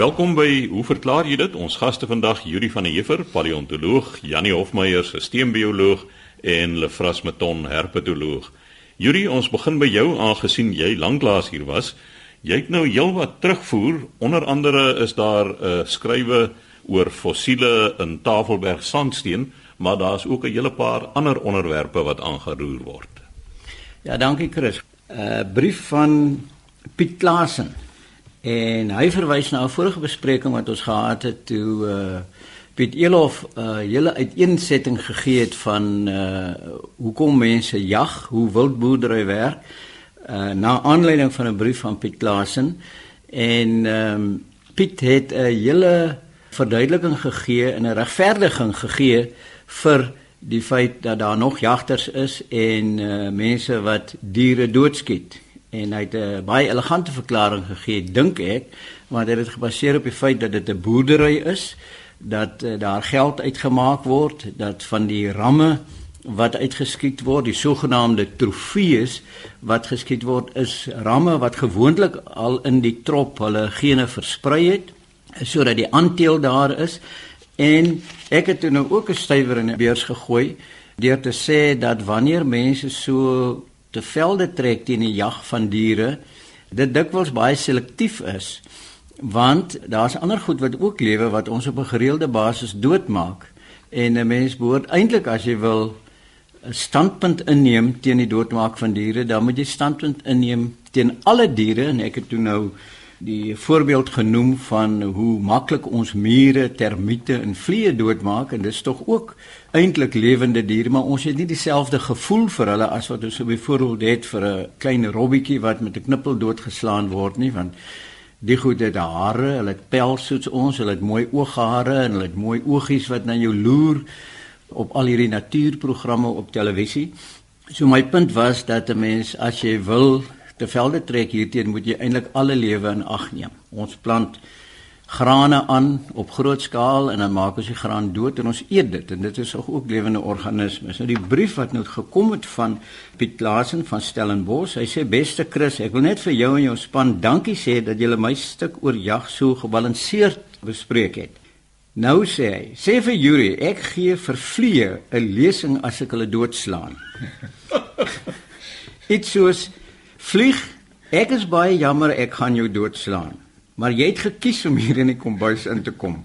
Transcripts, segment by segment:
Welkom by Hoe verklaar jy dit? Ons gaste vandag Yuri van der Heever, paleontoloog, Janie Hofmeyer, sisteembioloog en Lefras Meton, herpetoloog. Yuri, ons begin by jou aangesien jy lanklaas hier was. Jy het nou heelwat terugvoer. Onder andere is daar 'n uh, skrywe oor fossiele in Tafelberg sandsteen, maar daar's ook 'n hele paar ander onderwerpe wat aangeroer word. Ja, dankie Chris. 'n uh, Brief van Piet Klaasen. En hy verwys na 'n vorige bespreking wat ons gehad het toe uh Piet Elof 'n uh, hele uiteensetting gegee het van uh hoekom mense jag, hoe wildboerdery werk uh na aanleiding van 'n brief van Piet Klaasen en ehm um, Piet het 'n hele verduideliking gegee en 'n regverdiging gegee vir die feit dat daar nog jagters is en uh, mense wat diere doodskiet en hy het 'n baie elegante verklaring gegee dink ek want dit het gebaseer op die feit dat dit 'n boerdery is dat uh, daar geld uitgemaak word dat van die ramme wat uitgeskiet word die sogenaamde trofees wat geskiet word is ramme wat gewoonlik al in die trop hulle gene versprei het sodat die aanteel daar is. En ek het toe nou ook 'n stywer in die beurs gegooi deur te sê dat wanneer mense so te velde trek teen die jag van diere dit dikwels baie selektief is want daar's ander goed wat ook lewe wat ons op 'n gereelde basis doodmaak en 'n mens behoort eintlik as jy wil 'n standpunt inneem teen die doodmaak van diere dan moet jy standpunt inneem teen alle diere en ek het toe nou die voorbeeld genoem van hoe maklik ons mure, termiete en vliee doodmaak en dis tog ook eintlik lewende diere, maar ons het nie dieselfde gevoel vir hulle as wat ons byvoorbeeld het vir 'n klein robbietjie wat met 'n knippel doodgeslaan word nie, want die goed het hare, hulle het pels soos ons, hulle het mooi ooghare en hulle het mooi oogies wat na jou loer op al hierdie natuurprogramme op televisie. So my punt was dat 'n mens as jy wil te velde trek hierteen moet jy eintlik alle lewe in ag neem. Ons plant grane aan op groot skaal en dan maak ons die graan dood en ons eet dit en dit is ook lewende organismes. Nou die brief wat nou gekom het van Piet Klaasen van Stellenbosch, hy sê beste Chris, ek wil net vir jou en jou span dankie sê dat julle my stuk oor jag so gebalanseerd bespreek het. Nou sê hy, sê vir Yuri, ek gee vir vliee 'n lesing as ek hulle doodslaan. Dit soos Vlieg, ek is baie jammer ek gaan jou doodslaan. Maar jy het gekies om hier in die kombuis in te kom.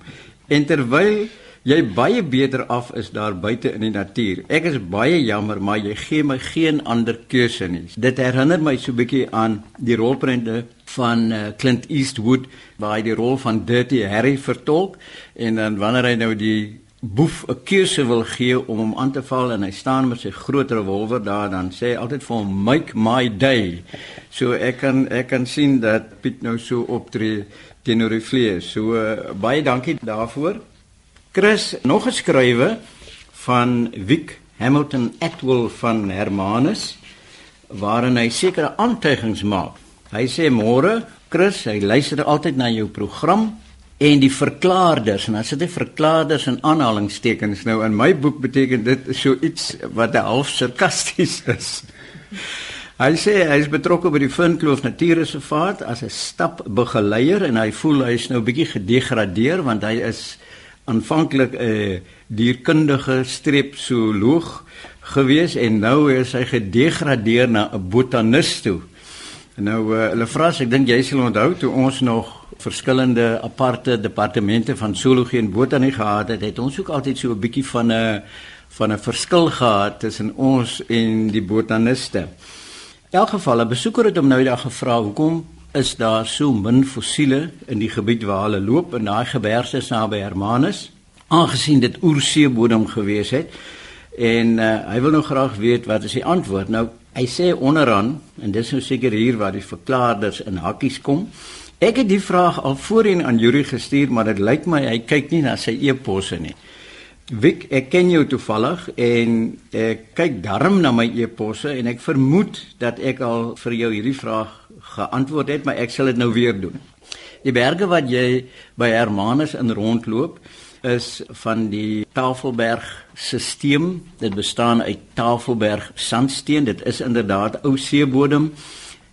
En terwyl jy baie beter af is daar buite in die natuur. Ek is baie jammer, maar jy gee my geen ander keuse nie. Dit herinner my so 'n bietjie aan die rolprente van uh, Clint Eastwood waar hy die rol van Dirty Harry vertolk en dan wanneer hy nou die boef 'n keuse wil gee om hom aan te val en hy staan met sy groot revolver daar dan sê hy altyd vir hom make my day. So ek kan ek kan sien dat Piet nou so optree teenoor die vlees. So uh, baie dankie daarvoor. Chris nog geskrywe van Wick Hamilton Atwell van Hermanus waarin hy sekere aantuigings maak. Hy sê môre Chris, hy luister altyd na jou program en die verklaarders en as dit verklaarders in aanhalingstekens nou in my boek beteken dit so iets wat half sarkasties is. Hy sê hy is betrokke by die Vinkloof Natuurreservaat as 'n stapbegeleier en hy voel hy is nou bietjie gedegradeer want hy is aanvanklik 'n dierkundige streepzooloog gewees en nou is hy gedegradeer na 'n botanis toe. Nou uh, hulle vra as ek dink jy sal onthou toe ons nog verskillende aparte departemente van zoologie en botanie gehad het, het ons ook altyd so 'n bietjie van 'n van 'n verskil gehad tussen ons en die botaniste. In elk geval, 'n besoeker het hom nou eendag gevra, "Hoekom is daar so min fossiele in die gebied waar hulle loop in daai gebergte naby Hermanus, aangesien dit oerseebodem gewees het?" En uh, hy wil nou graag weet wat is die antwoord. Nou, hy sê onderaan, en dis nou seker hier waar die verklaarders in hakkies kom, Ek het die vraag al voorheen aan Yuri gestuur, maar dit lyk my hy kyk nie na sy e-posse nie. Wik, ek ken jou toevallig en ek kyk darm na my e-posse en ek vermoed dat ek al vir jou hierdie vraag geantwoord het, maar ek sal dit nou weer doen. Die berge wat jy by Hermanus in rondloop is van die Tafelberg stelsel. Dit bestaan uit Tafelberg sandsteen. Dit is inderdaad ou seebodem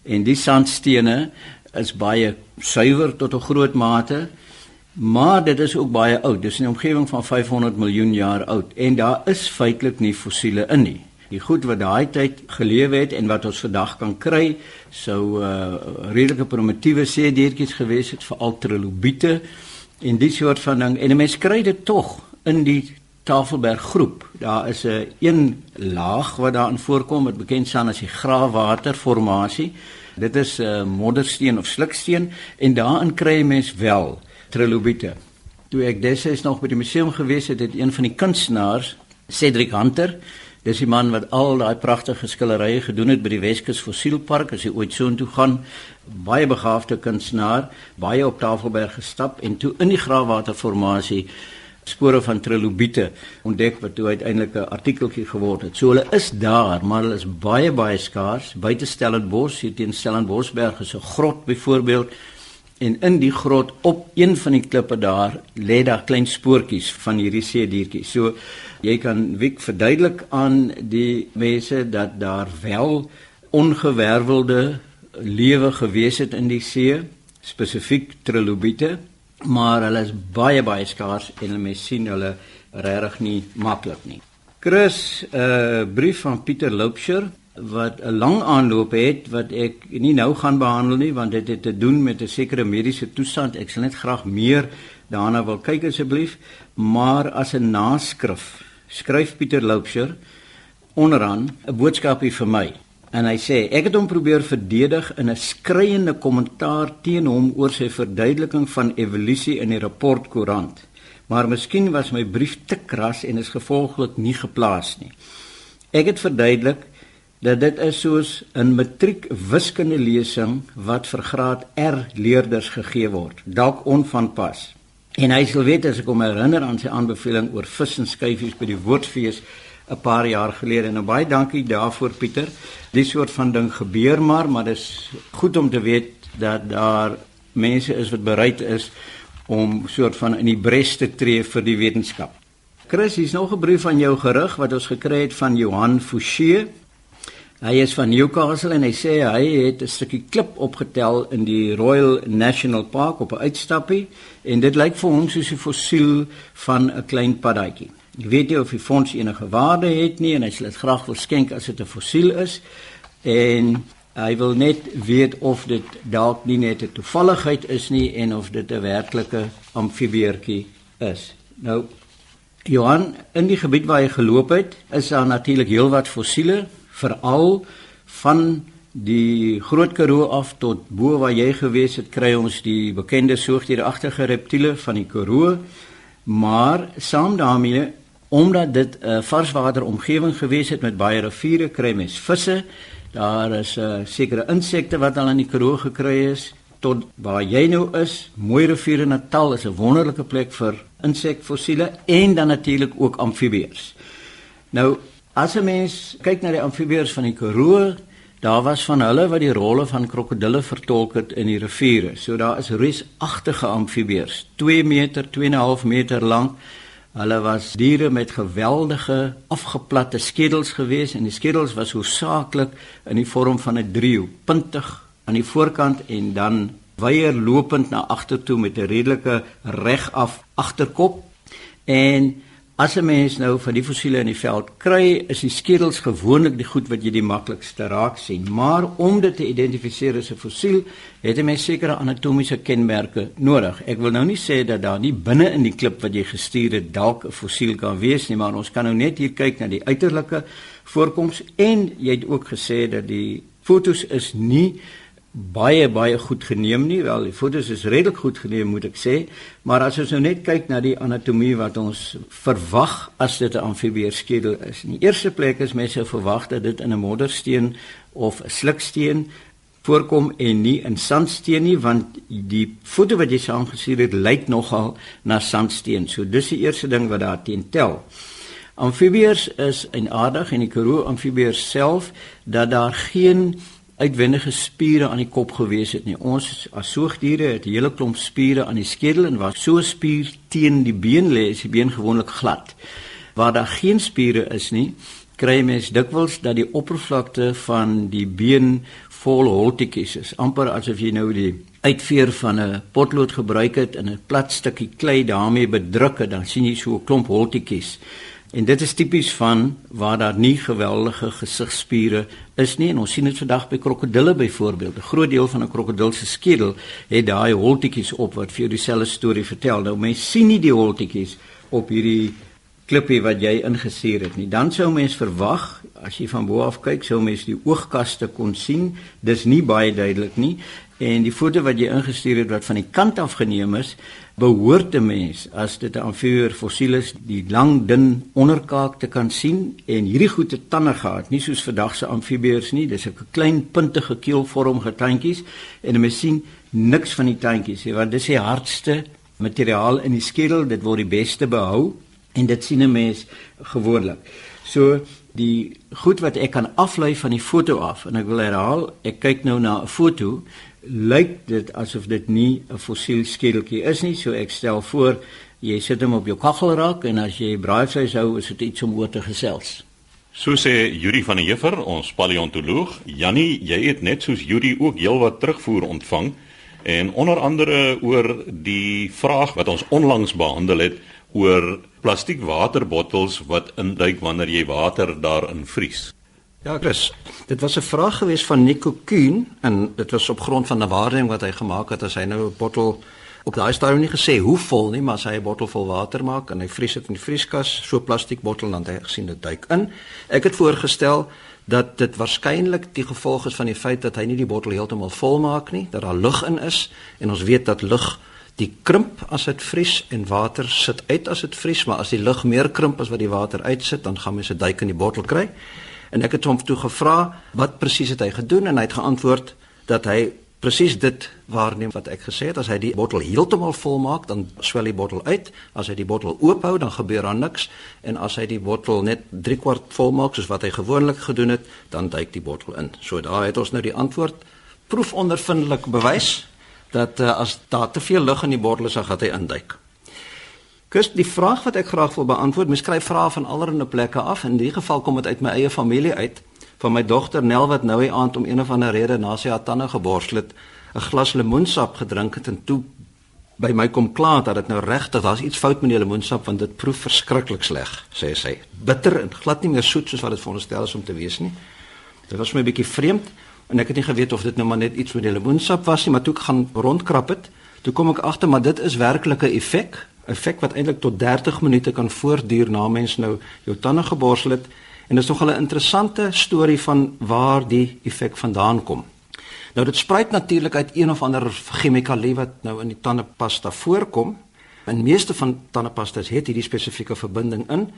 en die sandstene is baie suiwer tot 'n groot mate. Maar dit is ook baie oud. Dis in 'n omgewing van 500 miljoen jaar oud en daar is feitelik nie fossiele in nie. Die goed wat daai tyd geleef het en wat ons vandag kan kry, sou uh redelike primitiewe seediertjies gewees het, veral trilobiete en die soort van ding. En 'n mens kry dit tog in die Tafelberg groep. Daar is 'n een laag wat daarin voorkom wat bekend staan as die graafwaterformasie. Dit is 'n uh, moddersteen of sluksteen en daarin kry jy mens wel trilobiete. Toe ek destyds nog by die museum gewees het, het een van die kunstenaars, Cedric Hunter, dis die man wat al daai pragtige skilderye gedoen het by die Weskus Fossielpark, as jy ooit so intoe gaan, baie begaafde kunstenaar, baie op Tafelberg gestap en toe in die graafwaterformasie spore van trilobiete ontdek wat toe uiteindelik 'n artikeltjie geword het. So hulle is daar, maar hulle is baie baie skaars. Buite Stellenbosch, hier teen Stellenboschberg is 'n grot byvoorbeeld en in die grot op een van die klippe daar lê daar klein spoortjies van hierdie see diertjies. So jy kan wik verduidelik aan die mense dat daar wel ongewervelde lewe gewees het in die see, spesifiek trilobiete maar hulle is baie baie skaars en mense sien hulle regtig nie maklik nie. Chris, 'n uh, brief van Pieter Loupsher wat 'n lang aanloop het wat ek nie nou gaan behandel nie want dit het te doen met 'n sekere mediese toestand. Ek sal net graag meer daarna wil kyk asseblief, maar as 'n naskrif skryf Pieter Loupsher onderaan 'n boodskapie vir my. En hy sê ek het hom probeer verdedig in 'n skreiende kommentaar teen hom oor sy verduideliking van evolusie in die rapport koerant. Maar miskien was my brief te kras en is gevolglik nie geplaas nie. Ek het verduidelik dat dit is soos 'n matriek wiskunde lesing wat vir graad R leerders gegee word, dalk onvanpas. En hy sal weet as ek hom herinner aan sy aanbeveling oor vis en skyfies by die woordfees 'n paar jaar gelede. Nou baie dankie daarvoor Pieter. Die soort van ding gebeur maar, maar dit is goed om te weet dat daar mense is wat bereid is om soort van in die bres te tree vir die wetenskap. Chris, hier's nog 'n brief van jou gerig wat ons gekry het van Johan Fouché. Hy is van Newcastle en hy sê hy het 'n stukkie klip opgetel in die Royal National Park op 'n uitstappie en dit lyk vir hom soos 'n fossiel van 'n klein paddaatjie. Ek weet nie of die fonds enige waarde het nie en hy sal dit graag wil skenk as dit 'n fossiel is. En hy wil net weet of dit dalk nie net 'n toevalligheid is nie en of dit 'n werklike amfibieertjie is. Nou Johan, in die gebied waar hy geloop het, is daar natuurlik heelwat fossiele, veral van die Groot Karoo af tot bo waar jy gewees het, kry ons die bekende soogdieragtige reptiele van die Karoo. Maar saam daarmee omdat dit 'n uh, varswater omgewing gewees het met baie riviere, kry mens visse. Daar is 'n uh, sekere insekte wat al in die Karoo gekry is tot waar jy nou is. Mooi riviere Natal is 'n wonderlike plek vir insekfossiele en dan natuurlik ook amfibieërs. Nou, as 'n mens kyk na die amfibieërs van die Karoo, daar was van hulle wat die rolle van krokodille vertolk het in die riviere. So daar is reusagtige amfibieërs, 2 meter, 2,5 meter lank Hulle was diere met geweldige afgeplatte skedels gewees en die skedels was hoofsaaklik in die vorm van 'n driehoek, puntig aan die voorkant en dan weier lopend na agtertoe met 'n redelike regaf agterkop. En As 'n mens nou van die fossiele in die veld kry, is die skedels gewoonlik die goed wat jy die maklikste raak sien. Maar om dit te identifiseer as 'n fossiel, het 'n mens sekere anatomiese kenmerke nodig. Ek wil nou nie sê dat daar nie binne in die klip wat jy gestuur het dalk 'n fossiel kan wees nie, maar ons kan nou net hier kyk na die uiterlike voorkoms en jy het ook gesê dat die fotos is nie baie baie goed geneem nie. Wel, die fotos is redelik goed geneem moet ek sê, maar as ons nou net kyk na die anatomie wat ons verwag as dit 'n amfibieërskedel is. In die eerste plek is mense verwag dat dit in 'n moddersteen of 'n sluksteen voorkom en nie in sandsteen nie want die foto wat jy saamgestuur het lyk nogal na sandsteen. So dis die eerste ding wat daar teen tel. Amfibieërs is en aardig en die Karoo amfibieërs self dat daar geen uitwendige spiere aan die kop gewees het nie. Ons as soogdiere het 'n hele klomp spiere aan die skedel en waar so 'n spier teen die been lê, is die been gewoonlik glad. Waar daar geen spiere is nie, kry mens dikwels dat die oppervlakte van die been vol holtetjies is. Amper asof jy nou die uitveer van 'n potlood gebruik het en 'n plat stukkie klei daarmee bedruk het, dan sien jy so 'n klomp holtetjies. En dit is tipies van waar daar nie geweldige gesigspiere is nie en ons sien dit vandag by krokodille byvoorbeeld. 'n Groot deel van 'n krokodil se skedel het daai holtetjies op wat vir jou dieselfde storie vertel. Nou mense sien nie die holtetjies op hierdie klippie wat jy ingesuur het nie. Dan sou mens verwag as jy van bo af kyk, sou mens die oogkaste kon sien. Dis nie baie duidelik nie en die foto wat jy ingestuur het wat van die kant af geneem is, behoort 'n mens as dit 'n amfibier fossiel is, die lang dun onderkaak te kan sien en hierdie goeie tande gehad, nie soos vandag se amfibiërs nie, dis 'n klein puntige keelvormige tandjies en mens sien niks van die tandjies nie, want dis die hardste materiaal in die skedel, dit word die beste behou en dit sien 'n mens gewoonlik. So die goed wat ek kan aflei van die foto af en ek wil herhaal, ek kyk nou na 'n foto lyk dit asof dit nie 'n fossiel skedeltjie is nie, so ek stel voor jy sit hom op jou kaggelrak en as jy braaivleis hou, is dit iets om oor te gesels. So sê Yuri van der Heever, ons paleontoloog. Jannie, jy het net soos Yuri ook heelwat terugvoer ontvang en onder andere oor die vraag wat ons onlangs behandel het oor plastiek waterbottels wat induik wanneer jy water daarin vries. Ja, Chris. Dit was 'n vraag geweest van Nico Kuhn en dit was op grond van 'n waarneming wat hy gemaak het as hy nou 'n bottel op daai stadium nie gesê hoe vol nie, maar as hy 'n bottel vol water maak en hy vries dit in die vrieskas, so 'n plastiek bottel dan hy gesien dit duik in. Ek het voorgestel dat dit waarskynlik die gevolg is van die feit dat hy nie die bottel heeltemal vol maak nie, dat daar lug in is en ons weet dat lug die krimp as dit vries en water sit uit as dit vries, maar as die lug meer krimp as wat die water uitsit, dan gaan mens 'n duik in die bottel kry en ek het hom toe gevra wat presies het hy gedoen? En hy het geantwoord dat hy presies dit waarneem wat ek gesê het. As hy die bottel heeltemal vol maak dan swel die bottel uit. As hy die bottel oop hou dan gebeur daar niks. En as hy die bottel net 3 kwart vol maak soos wat hy gewoonlik gedoen het dan duik die bottel in. So daar het ons nou die antwoord. Proefondervindelik bewys dat uh, as daar te veel lug in die bottel is dan gaan hy induik Kus die vraag wat ek graag wil beantwoord, mens skryf vrae van allerlei plekke af. In die geval kom dit uit my eie familie uit, van my dogter Nel wat nou die aand om een of ander rede na sy tande geborsel het, 'n glas lemoensap gedrink het en toe by my kom klaar dat dit nou regtig, daar's iets fout met die lemoensap want dit proef verskriklik sleg, sê sy. Bitter en glad nie meer soet soos wat dit veronderstel is om te wees nie. Dit was my 'n bietjie vreemd en ek het nie geweet of dit nou maar net iets met die lemoensap was nie, maar toe ek gaan rondkrap het, toe kom ek agter maar dit is werklik 'n effek effek wat eintlik tot 30 minute kan voortduur na mens nou jou tande geborsel het en dit is nog 'n interessante storie van waar die effek vandaan kom. Nou dit spruit natuurlik uit een of ander chemikalie wat nou in die tandepasta voorkom. En meeste van tandepastas het hierdie spesifieke verbinding in.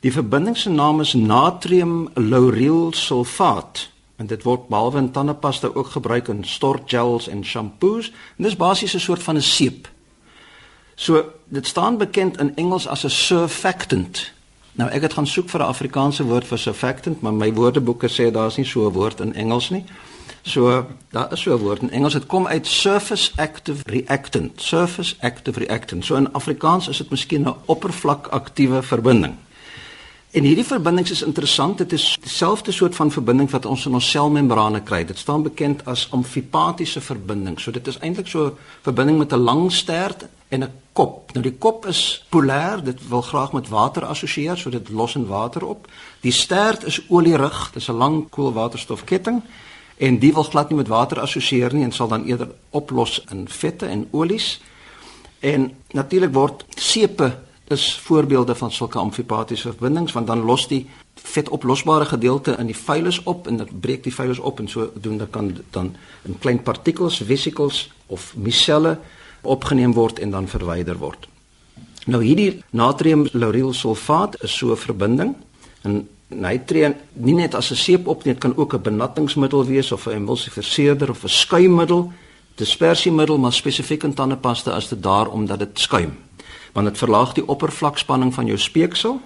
Die verbinding se naam is natrium lauryl sulfaat en dit word behalwe in tandepasta ook gebruik in stortgels en shampoos. En dis basies 'n soort van 'n seep So dit staan bekend in Engels as 'n surfactant. Nou ek het gaan soek vir 'n Afrikaanse woord vir surfactant, maar my woordeboeke sê daar's nie so 'n woord in Engels nie. So daar is so 'n woord in Engels. Dit kom uit surface active reactant. Surface active reactant. So in Afrikaans is dit miskien 'n oppervlakaktiewe verbinding. En hierdie verbindings is interessant. Dit is dieselfde soort van verbinding wat ons in ons selmembrane kry. Dit staan bekend as amfipatiese verbinding. So dit is eintlik so 'n verbinding met 'n lang stert en 'n kop. Nou die kop is polêr. Dit wil graag met water assosieer, so dit los in water op. Die stert is olierig. Dit is 'n lang koolwaterstofketting en die wil glad nie met water assosieer nie en sal dan eerder oplos in vette en olies. En natuurlik word sepe is voorbeelde van sulke amfipatiese verbindings want dan los die vetoplosbare gedeelte in die veiles op en dit breek die veiles op en so doen dan kan dan in klein partikels, vesicles of miselle opgeneem word en dan verwyder word. Nou hierdie natrium lauryl sulfaat is so 'n verbinding en hy tree nie net as 'n seep op nie, dit kan ook 'n benattingsmiddel wees of 'n emulsifiseerder of 'n skuimmiddel, dispersiemiddel, maar spesifiek in tandepasta is dit daar omdat dit skuim want dit verlaag die oppervlakspanning van jou speeksel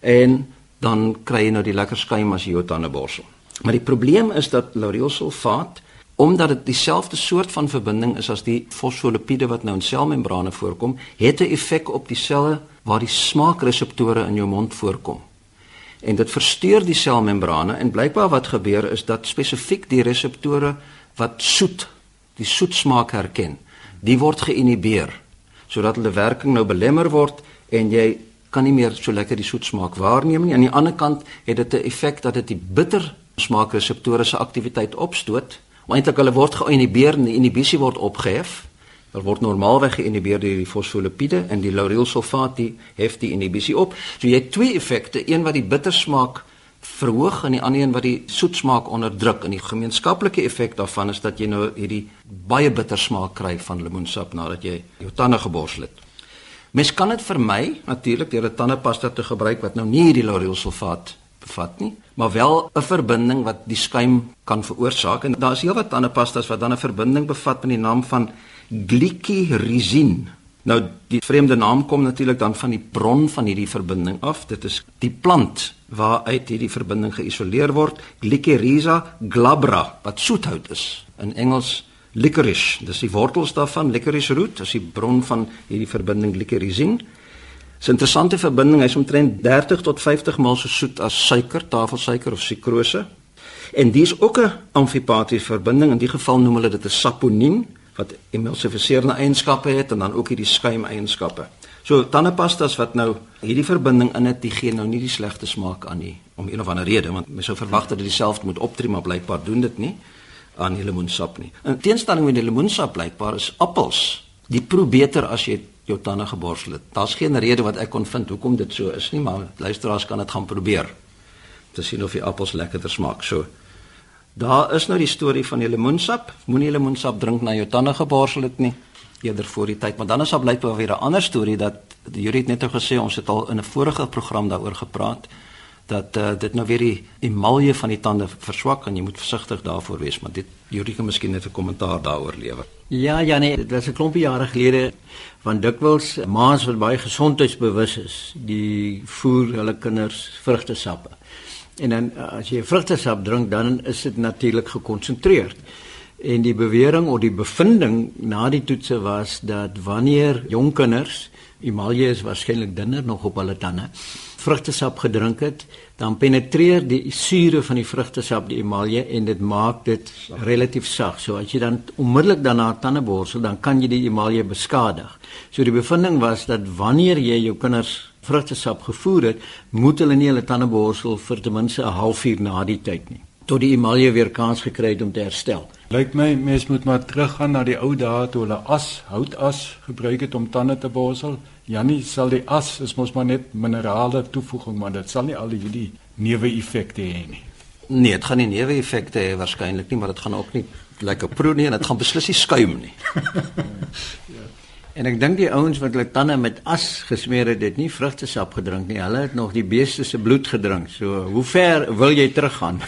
en dan kry jy nou die lekker skuim as jy jou tande borsel. Maar die probleem is dat lauryelsulfaat omdat dit dieselfde soort van verbinding is as die fosfolipiede wat nou in selmembrane voorkom, het 'n effek op die selle waar die smaakreseptore in jou mond voorkom. en dit versteur die selmembrane en blykbaar wat gebeur is dat spesifiek die reseptore wat soet, die soetsmaak herken, die word geïnhibeer sodat hulle werking nou belemmer word en jy kan nie meer so lekker die soetsmaak waarneem nie. Aan die ander kant het dit 'n effek dat dit die bitter smaakreseptore se aktiwiteit opstoot. Eintlik hulle word geïnhibeer en die inhibisie word opgehef. Hulle word normaalweg geïnhibeer deur die fosfolipiede en die laurylsulfaat die hef die inhibisie op. So jy het twee effekte, een wat die bittersmaak verhoog en die ander een wat die soetsmaak onderdruk. En die gemeenskaplike effek daarvan is dat jy nou hierdie baie bitter smaak kry van lemoensap nadat jy jou tande geborsel het. Mens kan dit vermy natuurlik deur 'n tandepasta te gebruik wat nou nie hierdie laurylsulfaat bevat nie, maar wel 'n verbinding wat die skuim kan veroorsaak. En daar is heelwat tandepastas wat dan 'n verbinding bevat met die naam van glycyrrhizin. Nou die vreemde naam kom natuurlik dan van die bron van hierdie verbinding af. Dit is die plant waaruit hierdie verbinding geïsoleer word, Glycyrrhiza glabra, wat soethout is. In Engels licorice. Dis die wortels daarvan, licorice root, is die bron van hierdie verbinding glycyrrhizin. 'n Interessante verbinding, hy's omtrent 30 tot 50 maal so soet as suiker, tafelsuiker of sukrose. En dis ook 'n amfipatiese verbinding. In die geval noem hulle dit 'n saponien wat emulsifiserende eienskappe het en dan ook hierdie skuim eienskappe. So tandepastas wat nou hierdie verbinding in het, die gee nou nie die slegte smaak aan nie om een of ander rede want mens sou verwag dat dit dieselfde moet optree maar blykbaar doen dit nie aan die lemoensap nie. In teenstelling met die lemoensap blykbaar is appels die proe beter as jy jou tande geborsel het. Daar's geen rede wat ek kon vind hoekom dit so is nie, maar luisteraars kan dit gaan probeer. Te sien of die appels lekkerder smaak. So Daar is nou die storie van die lemoensap. Moenie lemoensap drink na jou tande geborsel het nie eerder voor die tyd, maar dan is daar blykbaar weer 'n ander storie dat Jurie het net nou gesê ons het al in 'n vorige program daaroor gepraat dat uh, dit nou weer die emalje van die tande verswak en jy moet versigtig daarvoor wees, maar dit Jurie kan miskien net 'n kommentaar daaroor lewer. Ja, ja nee, dit was 'n klompie jare gelede van dikwels ma's wat baie gesondheidsbewus is, die voer hulle kinders vrugtesappe. En dan eh, as jy vrugtesap drink, dan is dit natuurlik gekonsentreerd. En die bewering of die bevinding na die toetse was dat wanneer jong kinders, emalje is waarskynlik dunner nog op hulle tande, vrugtesap gedrink het, dan penetreer die sure van die vrugtesap die emalje en dit maak dit relatief sag. So as jy dan onmiddellik daarna tande borsel, dan kan jy die emalje beskadig. So die bevinding was dat wanneer jy jou kinders vrugtesap gevoer het, moet hulle nie hulle tande borsel vir ten minste 'n halfuur na die tyd nie tot die emalje weer kans gekry het om te herstel. Lyk my mens moet maar teruggaan na die ou dae toe hulle as, houtas gebruik het om tande te borsel. Jannie sal die as is mos maar net minerale toevoeging, maar dit sal nie al die neeweffekte hê nie. Nee, dit gaan nie neeweffekte hê waarskynlik nie, maar dit gaan ook nie lekker proe nie en dit gaan beslis nie skuim nie. En ek dink die ouens wat hulle tande met as gesmeer het, het nie vrugtesap gedrink nie. Hulle het nog die beeste se bloed gedrink. So, hoe ver wil jy teruggaan?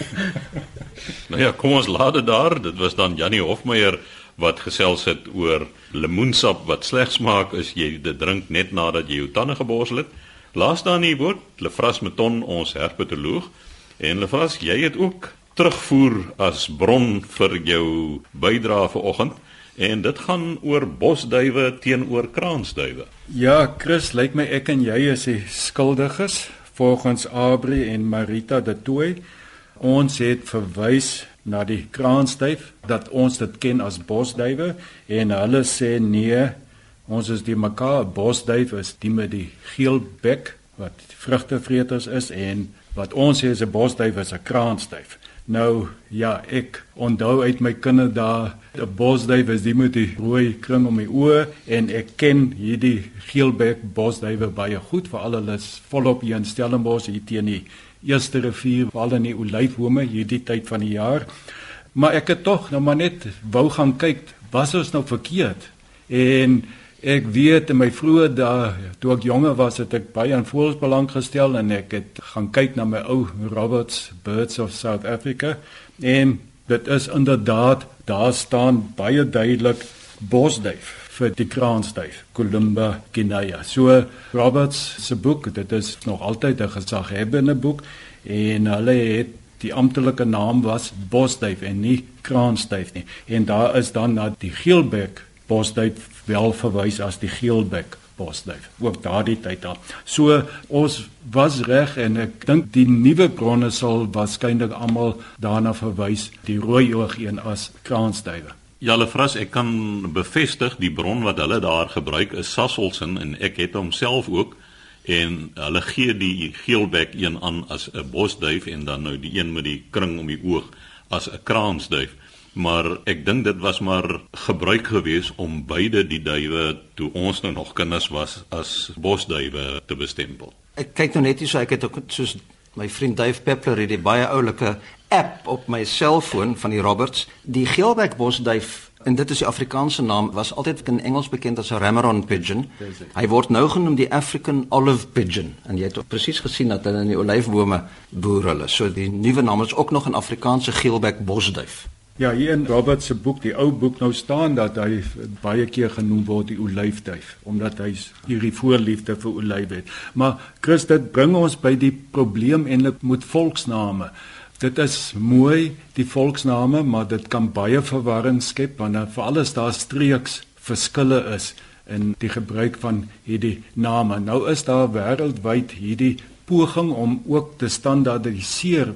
nou ja, kom ons laat dit daar. Dit was dan Jannie Hofmeyer wat gesels het oor lemoensap wat sleg smaak as jy dit drink net nadat jy jou tande geborsel het. Laas dan hier word Lefras Meton ons herpetoloog en Lefras, jy het ook terugvoer as bron vir jou bydrae vanoggend. En dit gaan oor bosduwe teenoor kraansduwe. Ja, Chris, lyk my ek en jy is die skuldiges volgens Abri en Marita de Tooi. Ons het verwys na die kraansduif dat ons dit ken as bosduwe en hulle sê nee, ons is die mekaar bosduif is die met die geel bek wat vrugtevreters is en wat ons sê is 'n bosduif is 'n kraansduif. Nou ja, ek onthou uit my kinderdae, 'n bosduif is die met die rooi kring om die oë en ek ken hierdie geelbek bosduwe baie goed, veral hulle is volop hier in Stellenbosch hier teen die eerste rivier, veral in die olyfbome hierdie tyd van die jaar. Maar ek het tog nou maar net wou gaan kyk, was ons nou verkeerd? En Ek weet in my vroeë dae, toe ek jonger was, het ek baie aan voëls belang gestel en ek het gaan kyk na my ou Roberts Birds of South Africa en dit is inderdaad daar staan baie duidelik bosduif vir die kraansduif Columba guinea. So Roberts se boek, dit is nog altyd 'n gesaghebende boek en hulle het die amptelike naam was bosduif en nie kraansduif nie. En daar is dan na die geelbek bosduif wel verwys as die geelbek bosduif ook daardie tyd al. So ons was reg en ek dink die nuwe bronne sal waarskynlik almal daarna verwys die rooi oog een as kraansduwe. Ja, Lefras, ek kan bevestig die bron wat hulle daar gebruik is Sasselson en ek het homself ook en hulle gee die geelbek een aan as 'n bosduif en dan nou die een met die kring om die oog as 'n kraansduif maar ek dink dit was maar gebruik gewees om beide die duwe toe ons nou nog kinders was as bosduwe te bestempel. Ek kyk nou net hier so ek het ook soos my vriend Dave Peppler het 'n baie oulike app op my selfoon van die Roberts, die geelbek bosduif en dit is die Afrikaanse naam was altyd in Engels bekend as 'n Rameron pigeon. Hy word nou genoem die African olive pigeon en jy het presies gesien dat hulle in die olyfbome boer hulle. So die nuwe naam is ook nog 'n Afrikaanse geelbek bosduif. Ja, hier in Robert se boek, die ou boek nou staan dat hy baie keer genoem word die olyfduif omdat hy hierdie voorliefde vir olyf het. Maar Chris, dit bring ons by die probleem eintlik met volksname. Dit is mooi die volksname, maar dit kan baie verwarring skep wanneer veral as daar streeks verskille is in die gebruik van hierdie name. Nou is daar wêreldwyd hierdie poging om ook te standaardiseer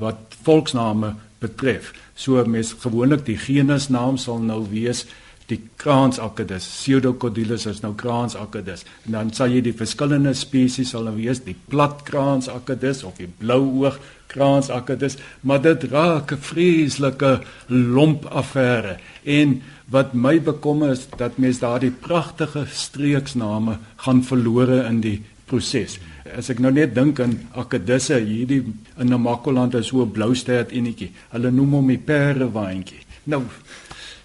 wat volksname betref. So mes gewoonlik die genusnaam sal nou wees die Kraansakedus. Pseudocodylus is nou Kraansakedus. En dan sal jy die verskillende spesies sal nou wees die plat Kraansakedus of die blouoog Kraansakedus, maar dit raak 'n vreeslike lomp affære. En wat my bekommer is dat mens daardie pragtige streeksname gaan verlore in die proses as ek nou net dink aan akedisse hierdie in Namakoland is so 'n blou stert enetjie. Hulle noem hom die perdewaantjie. Nou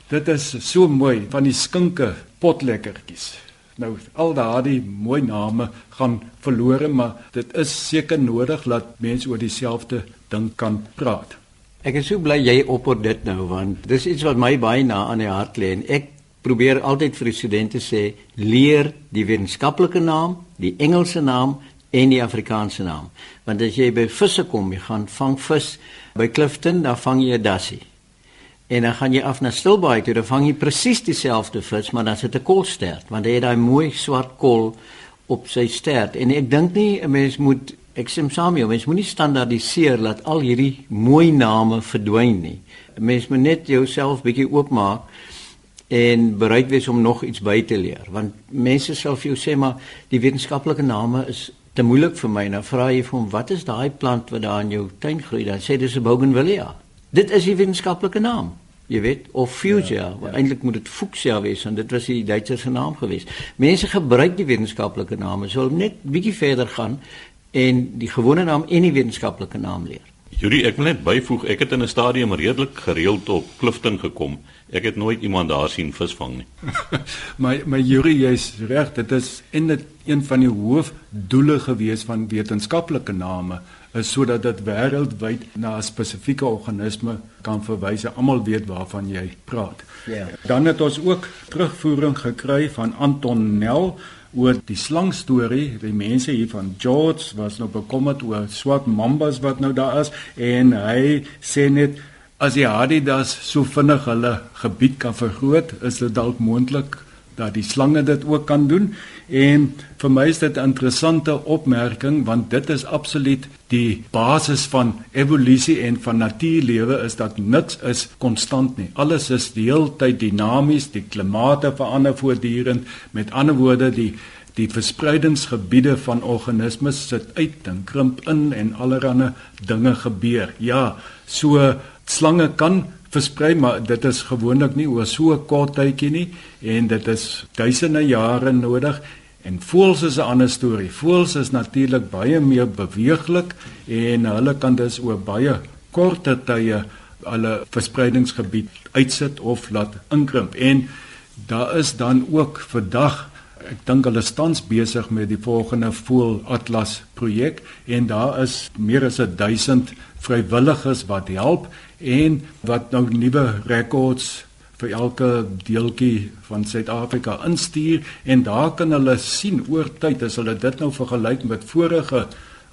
dit is so mooi van die skinke potlekkertjies. Nou al daardie mooi name gaan verlore, maar dit is seker nodig dat mense oor dieselfde ding kan praat. Ek is so bly jy opper dit nou want dis iets wat my baie na aan die hart lê en ek probeer altyd vir studente sê leer die wetenskaplike naam, die Engelse naam en die Afrikaanse naam. Want as jy by visse kom, jy gaan vang vis by Clifton, dan vang jy 'n dassie. En dan gaan jy af na Stilbaai toe, dan vang jy presies dieselfde vis, maar dan sit 'n kolstert, want hy het daai mooi swart kol op sy stert. En ek dink nie 'n mens moet ek sê Samuel, mens moenie standaardiseer dat al hierdie mooi name verdwyn nie. 'n Mens moet net jouself bietjie oopmaak en bereid wees om nog iets by te leer want mense sal vir jou sê maar die wetenskaplike name is te moeilik vir my. Nou vra jy vir hom, "Wat is daai plant wat daar in jou tuin groei?" Dan sê dis 'n bougainvillea. Dit is die wetenskaplike naam. Jy weet, of fuchsia, ja, ja. eintlik moet dit fuchsia wees en dit was die Duitser se naam geweest. Mense gebruik die wetenskaplike name, sou net bietjie verder gaan en die gewone naam en die wetenskaplike naam leer. Yuri, ek wil net byvoeg, ek het in 'n stadium redelik gereeld op Clifton gekom. Ek het nooit iemand daar sien visvang nie. my my Yuri, jy's reg, dit is en dit een van die hoofdoele gewees van wetenskaplike name is sodat dit wêreldwyd na 'n spesifieke organisme kan verwys. Almal weet waarvan jy praat. Ja. Yeah. Dan het ons ook terugvoering gekry van Anton Nel oor die slang storie. Die mense hier van George was nou bekommerd oor swart mambas wat nou daar is en hy sê net as die Adidas so vinnig hulle gebied kan vergroot, is dit dalk moontlik dat die slange dit ook kan doen. En vir my is dit 'n interessante opmerking want dit is absoluut die basis van evolusie en van natuurlewe is dat niks is konstant nie. Alles is die hele tyd dinamies, die klimate verander voortdurend. Met ander woorde, die die verspreidingsgebiede van organismes sit uit en krimp in en allerlei dinge gebeur. Ja, so slange kan versprei maar dit is gewoonlik nie oor so 'n kort tydjie nie en dit is duisende jare nodig en voels is 'n ander storie. Voels is natuurlik baie meer beweeglik en hulle kan dus oor baie korte tye hulle verspreidingsgebied uitsit of laat inkrimp en daar is dan ook vandag ek dink hulle tans besig met die volgende voel atlas projek en daar is meer as 1000 vrywilligers wat help en wat nou nuwe rekords vir elke deeltjie van Suid-Afrika instuur en daar kan hulle sien oor tyd as hulle dit nou vergelyk met vorige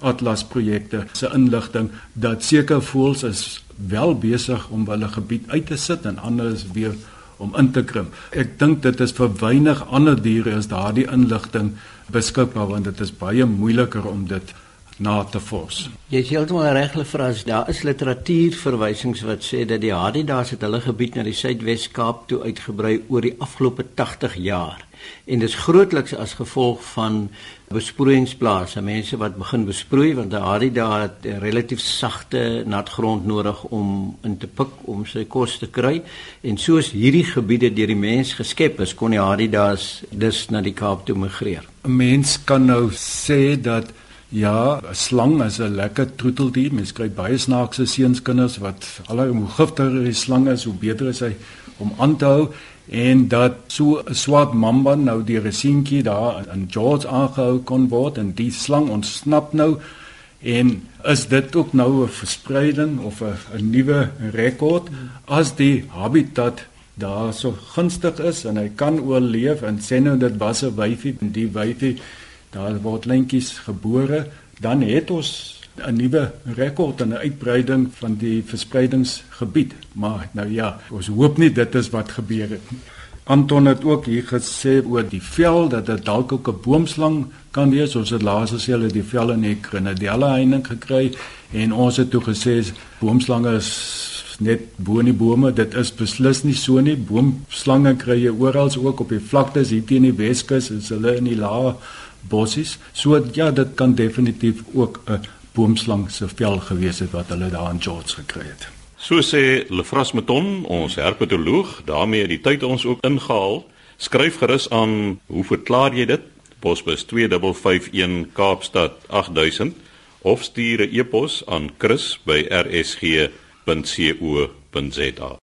atlas projekte se inligting dat seker voels is wel besig om hulle gebied uit te sit en ander is weer om in te krimp. Ek dink dit is vir weinig ander diere is daardie inligting beskikbaar want dit is baie moeiliker om dit na te vors. Jy sê heeltemal reg Lefras, daar is literatuurverwysings wat sê dat die Hadidas het hulle gebied na die Suidwes-Kaap toe uitgebrei oor die afgelope 80 jaar. En dit is grootliks as gevolg van besproeiingsplase, mense wat begin besproei want die Hadidas het 'n relatief sagte nat grond nodig om in te pik om sy kos te kry. En soos hierdie gebiede deur die mens geskep is, kon die Hadidas dus na die Kaap toe migreer. 'n Mens kan nou sê dat Ja, 'n slang is 'n lekker troeteldier. Mens kry baie snaakse seunskinders wat hoe giftiger die slang is, hoe beter is hy om aan te hou en dat so 'n swart mamba nou deur 'n seentjie daar in George aangehou kon word en die slang ontsnap nou. En is dit ook nou 'n verspreiding of 'n nuwe rekord as die habitat daar so gunstig is en hy kan oorleef en sê nou dit was 'n wyfie en die wyfie daar word lentjies gebore, dan het ons 'n nuwe rekord en 'n uitbreiding van die verspreidingsgebied. Maar nou ja, ons hoop nie dit is wat gebeur het nie. Anton het ook hier gesê oor die vel dat dit dalk ook 'n boomslang kan wees. Ons het laas gesê hulle die vel in die Grenadella heining gekry en ons het toe gesê boomslange is net bo in die bome. Dit is beslis nie so nie. Boomslange kry jy oral ook op die vlaktes hier teen die Weskus, is hulle in die lae bossies. So ja, dit kan definitief ook 'n boomslang se vel gewees het wat hulle daar in George gekry het. So sê Lefras Meton, ons herpetoloog, daarmee die tyd ons ook ingehaal. Skryf gerus aan, hoe verklaar jy dit? Posbus 2551 Kaapstad 8000 of stuur 'n e-pos aan chris@rsg.co.za.